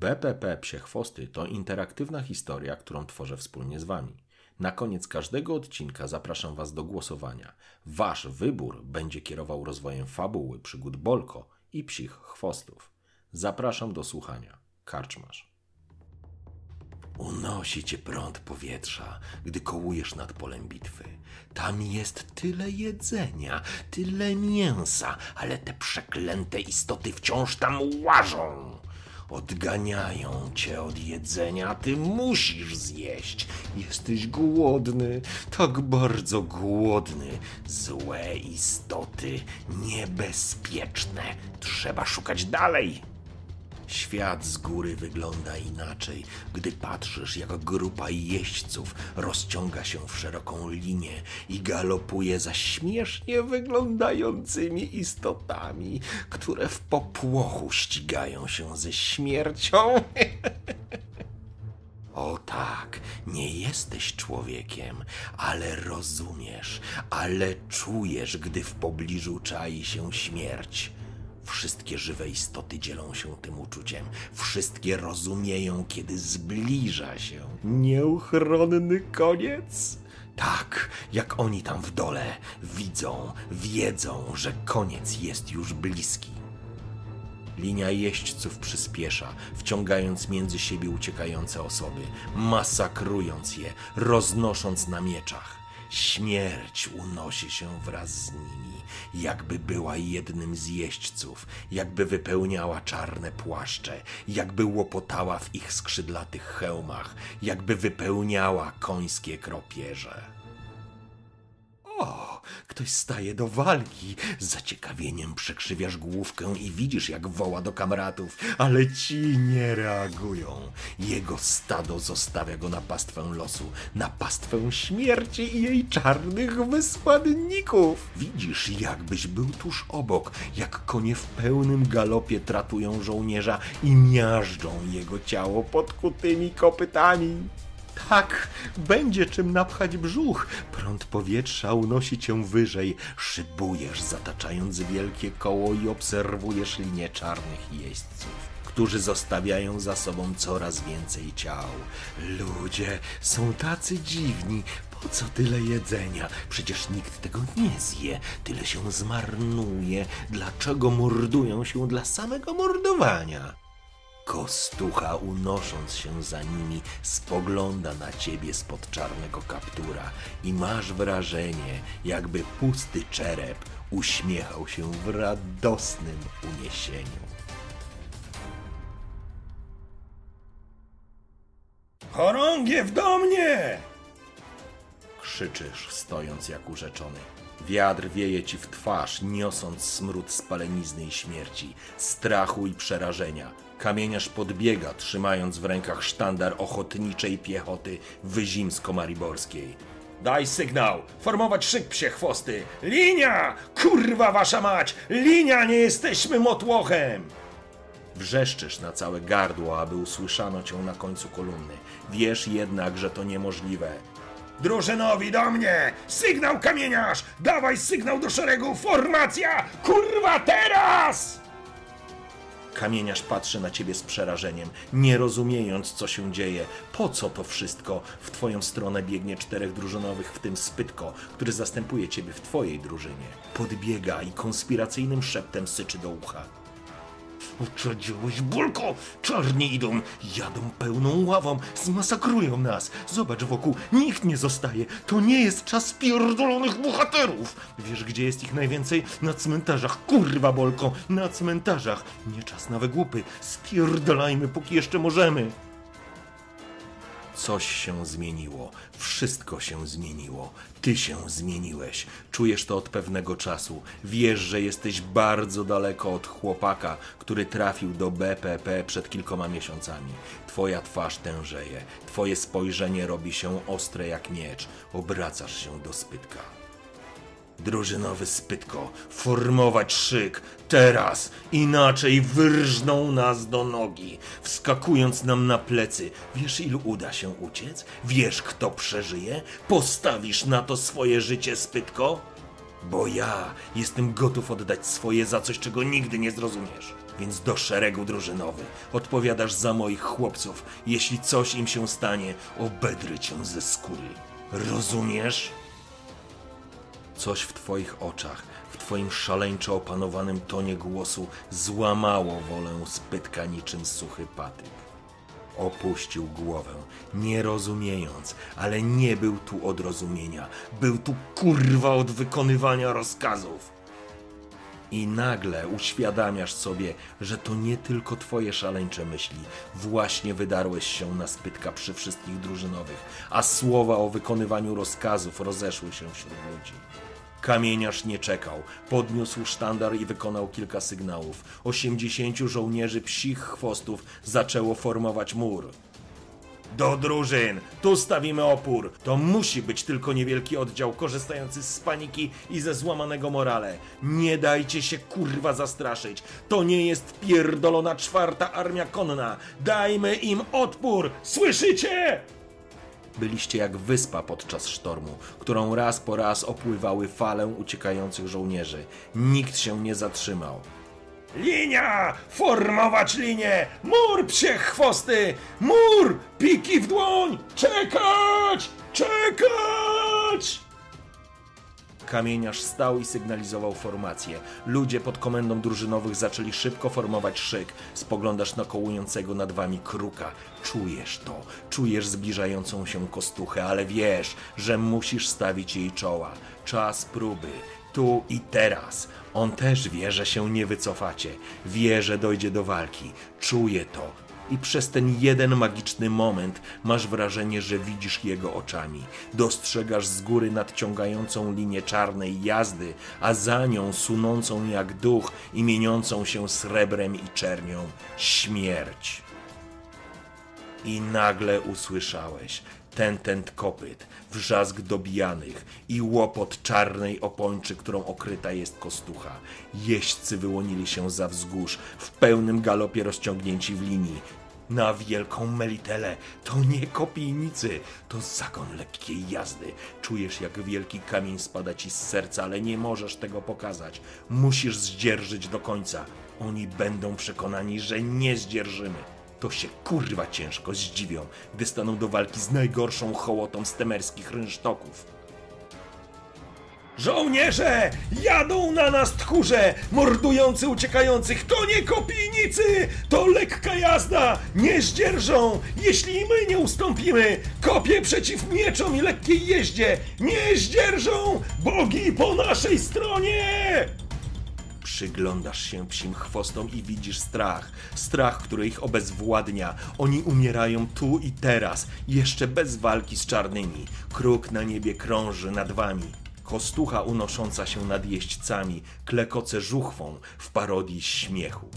BPP Psie Chwosty to interaktywna historia, którą tworzę wspólnie z Wami. Na koniec każdego odcinka zapraszam Was do głosowania. Wasz wybór będzie kierował rozwojem fabuły przygód Bolko i psich chwostów. Zapraszam do słuchania. Karczmasz. Unosi cię prąd powietrza, gdy kołujesz nad polem bitwy. Tam jest tyle jedzenia, tyle mięsa, ale te przeklęte istoty wciąż tam łażą. Odganiają cię od jedzenia, a ty musisz zjeść. Jesteś głodny, tak bardzo głodny. Złe istoty, niebezpieczne. Trzeba szukać dalej. Świat z góry wygląda inaczej, gdy patrzysz, jak grupa jeźdźców rozciąga się w szeroką linię i galopuje za śmiesznie wyglądającymi istotami, które w popłochu ścigają się ze śmiercią. O tak, nie jesteś człowiekiem, ale rozumiesz, ale czujesz, gdy w pobliżu czai się śmierć. Wszystkie żywe istoty dzielą się tym uczuciem. Wszystkie rozumieją, kiedy zbliża się nieuchronny koniec. Tak, jak oni tam w dole widzą, wiedzą, że koniec jest już bliski. Linia jeźdźców przyspiesza, wciągając między siebie uciekające osoby, masakrując je, roznosząc na mieczach. Śmierć unosi się wraz z nimi, jakby była jednym z jeźdźców, jakby wypełniała czarne płaszcze, jakby łopotała w ich skrzydlatych hełmach, jakby wypełniała końskie kropierze. Ktoś staje do walki. Z zaciekawieniem przekrzywiasz główkę i widzisz, jak woła do kamratów, ale ci nie reagują. Jego stado zostawia go na pastwę losu, na pastwę śmierci i jej czarnych wysłanników. Widzisz, jakbyś był tuż obok, jak konie w pełnym galopie tratują żołnierza i miażdżą jego ciało podkutymi kopytami. Tak, będzie czym napchać brzuch. Prąd powietrza unosi cię wyżej. Szybujesz, zataczając wielkie koło i obserwujesz linię czarnych jeźdźców, którzy zostawiają za sobą coraz więcej ciał. Ludzie są tacy dziwni. Po co tyle jedzenia? Przecież nikt tego nie zje. Tyle się zmarnuje. Dlaczego mordują się dla samego mordowania? Kostucha, unosząc się za nimi, spogląda na ciebie spod czarnego kaptura i masz wrażenie, jakby pusty czerep uśmiechał się w radosnym uniesieniu. Chorągiew do mnie! Krzyczysz, stojąc jak urzeczony. Wiatr wieje ci w twarz, niosąc smród spalenizny i śmierci, strachu i przerażenia. Kamieniarz podbiega, trzymając w rękach sztandar ochotniczej piechoty wyzimsko-mariborskiej. Daj sygnał! Formować szyk psie chwosty! Linia! Kurwa wasza mać! Linia! Nie jesteśmy motłochem! Wrzeszczysz na całe gardło, aby usłyszano cię na końcu kolumny. Wiesz jednak, że to niemożliwe. Drużynowi do mnie! Sygnał kamieniarz! Dawaj sygnał do szeregu! Formacja! Kurwa teraz! Kamieniarz patrzy na ciebie z przerażeniem, nie rozumiejąc, co się dzieje. Po co to wszystko? W twoją stronę biegnie czterech drużynowych, w tym Spytko, który zastępuje ciebie w twojej drużynie. Podbiega i konspiracyjnym szeptem syczy do ucha. Uczadziłeś, Bulko! Czarni idą, jadą pełną ławą, zmasakrują nas. Zobacz wokół, nikt nie zostaje. To nie jest czas pierdolonych bohaterów. Wiesz, gdzie jest ich najwięcej? Na cmentarzach, kurwa, Bolko, na cmentarzach. Nie czas na wygłupy. Spierdolajmy, póki jeszcze możemy. Coś się zmieniło, wszystko się zmieniło. Ty się zmieniłeś. Czujesz to od pewnego czasu. Wiesz, że jesteś bardzo daleko od chłopaka, który trafił do BPP przed kilkoma miesiącami. Twoja twarz tężeje, twoje spojrzenie robi się ostre jak miecz. Obracasz się do spytka. Drużynowy spytko, formować szyk, teraz, inaczej wyrżną nas do nogi, wskakując nam na plecy. Wiesz, ilu uda się uciec? Wiesz, kto przeżyje? Postawisz na to swoje życie, spytko? Bo ja jestem gotów oddać swoje za coś, czego nigdy nie zrozumiesz. Więc do szeregu drużynowy odpowiadasz za moich chłopców. Jeśli coś im się stanie, obedrę cię ze skóry. Rozumiesz? Coś w Twoich oczach, w Twoim szaleńczo opanowanym tonie głosu złamało wolę spytka niczym suchy patyk. Opuścił głowę, nie rozumiejąc, ale nie był tu od rozumienia, był tu kurwa od wykonywania rozkazów. I nagle uświadamiasz sobie, że to nie tylko twoje szaleńcze myśli. Właśnie wydarłeś się na spytka przy wszystkich drużynowych, a słowa o wykonywaniu rozkazów rozeszły się wśród ludzi. Kamieniarz nie czekał. Podniósł sztandar i wykonał kilka sygnałów. Osiemdziesięciu żołnierzy psich chwostów zaczęło formować mur. Do drużyn! Tu stawimy opór! To musi być tylko niewielki oddział korzystający z paniki i ze złamanego morale. Nie dajcie się kurwa zastraszyć. To nie jest pierdolona czwarta armia konna. Dajmy im odpór! Słyszycie? Byliście jak wyspa podczas sztormu, którą raz po raz opływały fale uciekających żołnierzy. Nikt się nie zatrzymał. Linia! Formować linię! Mur psie chwosty! Mur! Piki w dłoń! Czekać! Czekać! Kamieniarz stał i sygnalizował formację. Ludzie pod komendą drużynowych zaczęli szybko formować szyk. Spoglądasz na kołującego nad wami kruka. Czujesz to. Czujesz zbliżającą się kostuchę, ale wiesz, że musisz stawić jej czoła. Czas próby. Tu i teraz. On też wie, że się nie wycofacie. Wie, że dojdzie do walki. Czuje to i przez ten jeden magiczny moment masz wrażenie, że widzisz jego oczami. Dostrzegasz z góry nadciągającą linię czarnej jazdy, a za nią sunącą jak duch i mieniącą się srebrem i czernią śmierć. I nagle usłyszałeś ten tent kopyt, wrzask dobijanych i łopot czarnej opończy, którą okryta jest kostucha. Jeźdźcy wyłonili się za wzgórz, w pełnym galopie rozciągnięci w linii. Na wielką melitelę to nie kopijnicy, to zakon lekkiej jazdy. Czujesz, jak wielki kamień spada ci z serca, ale nie możesz tego pokazać. Musisz zdzierżyć do końca. Oni będą przekonani, że nie zdzierżymy to się kurwa ciężko zdziwią, gdy staną do walki z najgorszą hołotą z temerskich rynsztoków. Żołnierze! Jadą na nas tchórze! Mordujący uciekających! To nie kopijnicy! To lekka jazda! Nie zdzierżą! Jeśli my nie ustąpimy! Kopie przeciw mieczom i lekkiej jeździe! Nie zdzierżą! Bogi po naszej stronie! Przyglądasz się psim chwostom i widzisz strach. Strach, który ich obezwładnia. Oni umierają tu i teraz, jeszcze bez walki z czarnymi. Kruk na niebie krąży nad wami. Kostucha unosząca się nad jeźdźcami, klekoce żuchwą w parodii śmiechu.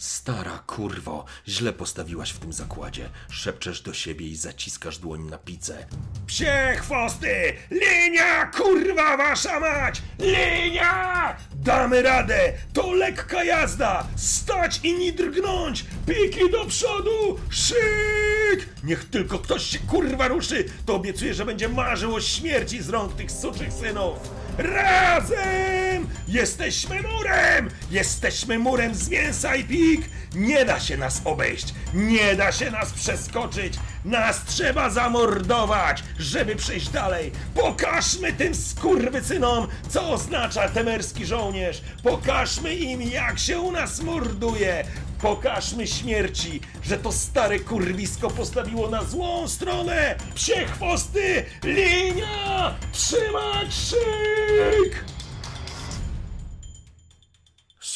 Stara kurwo, źle postawiłaś w tym zakładzie. Szepczesz do siebie i zaciskasz dłoń na picę. Psie chwosty! Linia, kurwa wasza mać! Linia! Damy radę! To lekka jazda! Stać i nie drgnąć! Piki do przodu! Szyk! Niech tylko ktoś się kurwa ruszy, to obiecuję, że będzie marzył o śmierci z rąk tych suczych synów! Razem! Jesteśmy murem! Jesteśmy murem z mięsa i pik! Nie da się nas obejść! Nie da się nas przeskoczyć! Nas trzeba zamordować, żeby przejść dalej! Pokażmy tym skurwysynom, co oznacza temerski żołnierz! Pokażmy im, jak się u nas morduje! Pokażmy śmierci, że to stare kurwisko postawiło na złą stronę! Psie chwosty! Linia! Trzymać szyk!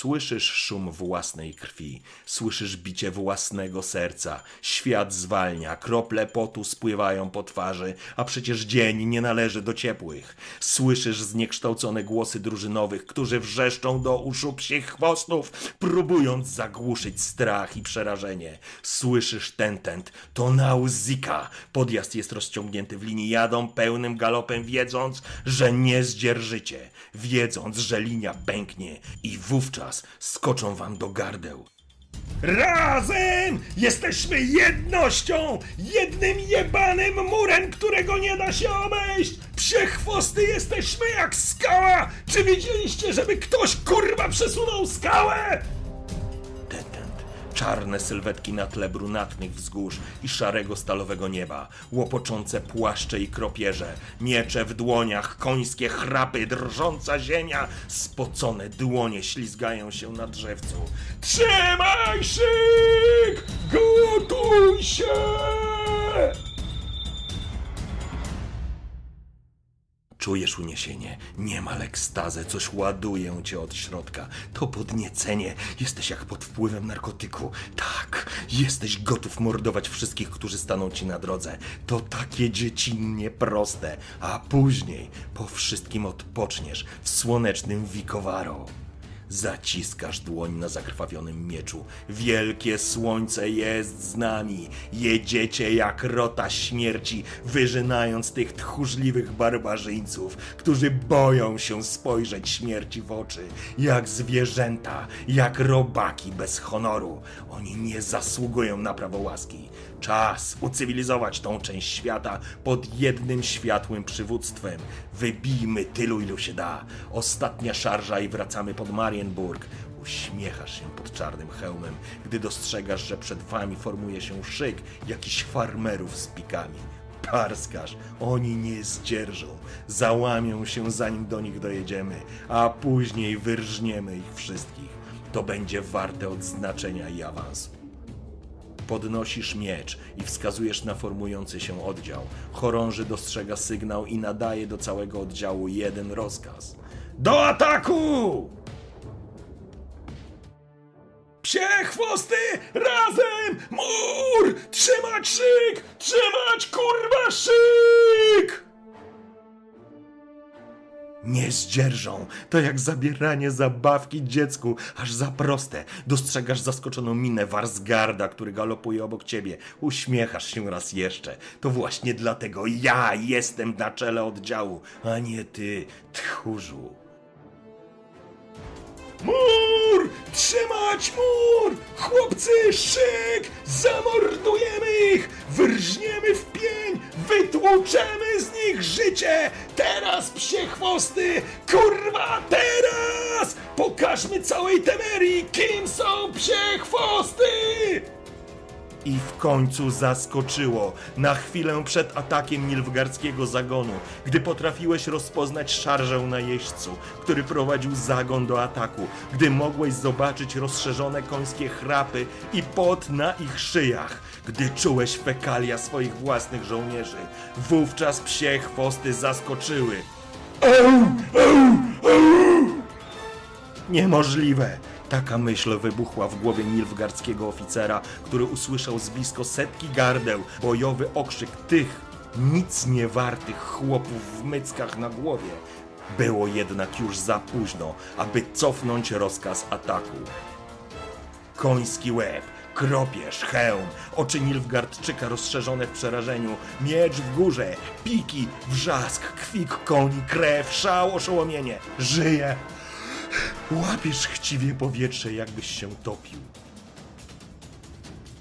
Słyszysz szum własnej krwi, słyszysz bicie własnego serca. Świat zwalnia, krople potu spływają po twarzy, a przecież dzień nie należy do ciepłych. Słyszysz zniekształcone głosy drużynowych, którzy wrzeszczą do uszu psich chwostów, próbując zagłuszyć strach i przerażenie. Słyszysz tentent, to nauzika. Podjazd jest rozciągnięty w linii, jadą pełnym galopem, wiedząc, że nie zdzierżycie, wiedząc, że linia pęknie i wówczas skoczą wam do gardeł. Razem jesteśmy jednością, jednym jebanym murem, którego nie da się obejść. Psie chwosty jesteśmy jak skała. Czy widzieliście, żeby ktoś kurwa przesunął skałę? Czarne sylwetki na tle brunatnych wzgórz i szarego stalowego nieba, łopoczące płaszcze i kropierze, miecze w dłoniach, końskie chrapy, drżąca ziemia, spocone dłonie ślizgają się na drzewcu. Trzymaj szyk! Gotuj się! Czujesz uniesienie, niemal ekstazę, coś ładuje cię od środka. To podniecenie, jesteś jak pod wpływem narkotyku. Tak, jesteś gotów mordować wszystkich, którzy staną ci na drodze. To takie dziecinnie proste, a później po wszystkim odpoczniesz w słonecznym Vicovaro. Zaciskasz dłoń na zakrwawionym mieczu. Wielkie słońce jest z nami. Jedziecie jak rota śmierci, wyżynając tych tchórzliwych barbarzyńców, którzy boją się spojrzeć śmierci w oczy. Jak zwierzęta, jak robaki bez honoru. Oni nie zasługują na prawo łaski. Czas ucywilizować tą część świata pod jednym światłym przywództwem. Wybijmy tylu, ilu się da. Ostatnia szarża i wracamy pod Marienburg. Uśmiechasz się pod czarnym hełmem, gdy dostrzegasz, że przed wami formuje się szyk jakichś farmerów z pikami. Parskasz, oni nie zdzierżą, załamią się zanim do nich dojedziemy, a później wyrżniemy ich wszystkich. To będzie warte odznaczenia i awansu. Podnosisz miecz i wskazujesz na formujący się oddział. Chorąży dostrzega sygnał i nadaje do całego oddziału jeden rozkaz. Do ataku! Psie chwosty! Razem! Mur! Trzymać szyk! Trzymać kurwa szyk! Nie zdzierżą. To jak zabieranie zabawki dziecku, aż za proste. Dostrzegasz zaskoczoną minę Warsgarda, który galopuje obok ciebie. Uśmiechasz się raz jeszcze. To właśnie dlatego ja jestem na czele oddziału, a nie ty, tchórzu. Mur! Trzymać mur! Chłopcy, szyk! Zamordujemy ich! Wyrżniemy w pień! Wytłuczemy z nich życie! Teraz, psie chwosty! Kurwa, teraz! Pokażmy całej Temerii, kim są psie chwosty! I w końcu zaskoczyło, na chwilę przed atakiem nilfgardzkiego zagonu, gdy potrafiłeś rozpoznać szarżę na jeźdźcu, który prowadził zagon do ataku, gdy mogłeś zobaczyć rozszerzone końskie chrapy i pot na ich szyjach, gdy czułeś fekalia swoich własnych żołnierzy, wówczas psie chwosty zaskoczyły. Niemożliwe! Taka myśl wybuchła w głowie nilfgardzkiego oficera, który usłyszał z blisko setki gardeł bojowy okrzyk tych nic nie wartych chłopów w myckach na głowie. Było jednak już za późno, aby cofnąć rozkaz ataku. Koński łeb, kropierz, hełm, oczy Nilfgardczyka rozszerzone w przerażeniu, miecz w górze, piki, wrzask, kwik koni, krew, szał, oszołomienie. Żyje! Łapiesz chciwie powietrze, jakbyś się topił.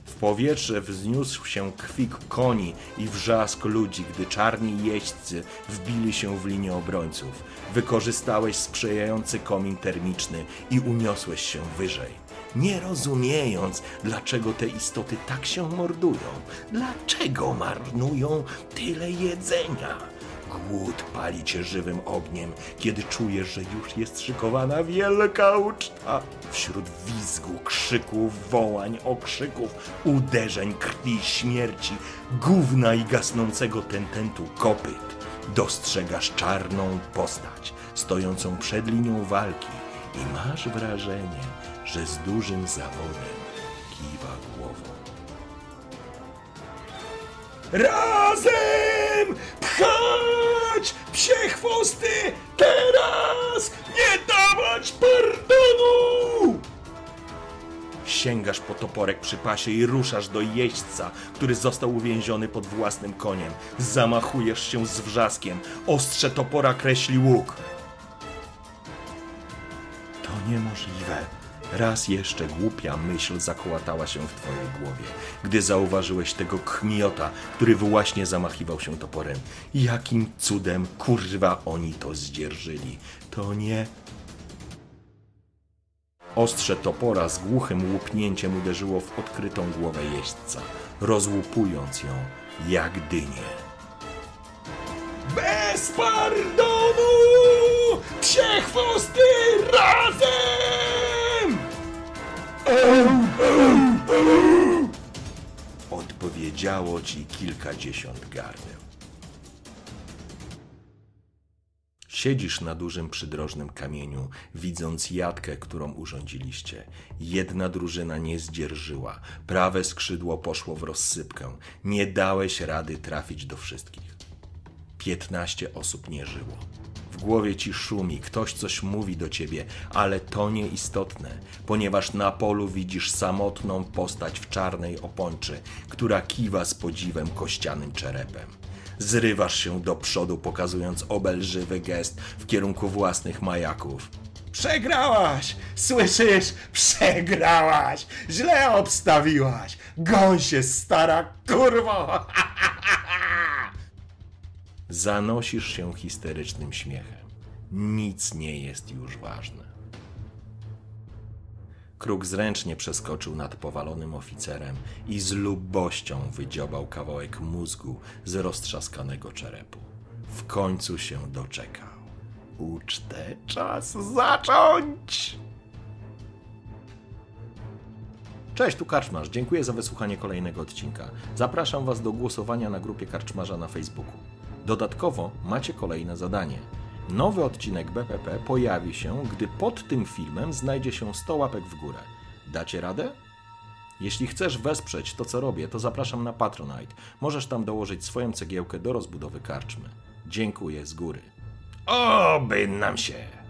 W powietrze wzniósł się kwik koni i wrzask ludzi, gdy czarni jeźdźcy wbili się w linię obrońców. Wykorzystałeś sprzyjający komin termiczny i uniosłeś się wyżej. Nie rozumiejąc, dlaczego te istoty tak się mordują, dlaczego marnują tyle jedzenia. Głód pali cię żywym ogniem, kiedy czujesz, że już jest szykowana wielka uczta. Wśród wizgu, krzyków, wołań, okrzyków, uderzeń, krwi, śmierci, gówna i gasnącego tententu kopyt, dostrzegasz czarną postać stojącą przed linią walki i masz wrażenie, że z dużym zawodem kiwa głową. Razem pchać psie chwosty, teraz nie dawać pardonu! Sięgasz po toporek przy pasie i ruszasz do jeźdźca, który został uwięziony pod własnym koniem. Zamachujesz się z wrzaskiem. Ostrze topora kreśli łuk. To niemożliwe. Raz jeszcze głupia myśl zakołatała się w twojej głowie, gdy zauważyłeś tego kmiota, który właśnie zamachiwał się toporem. Jakim cudem, kurwa, oni to zdzierżyli? To nie Ostrze topora z głuchym łupnięciem uderzyło w odkrytą głowę jeźdźca, rozłupując ją jak dynię. Bez pardonu! Psie chwosty razem! Odpowiedziało ci kilkadziesiąt gardeł. Siedzisz na dużym przydrożnym kamieniu, widząc jatkę, którą urządziliście. Jedna drużyna nie zdzierżyła, prawe skrzydło poszło w rozsypkę. Nie dałeś rady trafić do wszystkich. Piętnaście osób nie żyło. Głowie ci szumi, ktoś coś mówi do ciebie, ale to nieistotne, ponieważ na polu widzisz samotną postać w czarnej opończy, która kiwa z podziwem kościanym czerepem. Zrywasz się do przodu, pokazując obelżywy gest w kierunku własnych majaków. Przegrałaś! Słyszysz? Przegrałaś! Źle obstawiłaś! Goń się, stara kurwo! Zanosisz się histerycznym śmiechem. Nic nie jest już ważne. Kruk zręcznie przeskoczył nad powalonym oficerem i z lubością wydziobał kawałek mózgu z roztrzaskanego czerepu. W końcu się doczekał. Ucztę czas zacząć! Cześć, tu Karczmarz. Dziękuję za wysłuchanie kolejnego odcinka. Zapraszam Was do głosowania na grupie Karczmarza na Facebooku. Dodatkowo macie kolejne zadanie. Nowy odcinek BPP pojawi się, gdy pod tym filmem znajdzie się 100 łapek w górę. Dacie radę? Jeśli chcesz wesprzeć to, co robię, to zapraszam na Patronite. Możesz tam dołożyć swoją cegiełkę do rozbudowy karczmy. Dziękuję z góry. Oby nam się!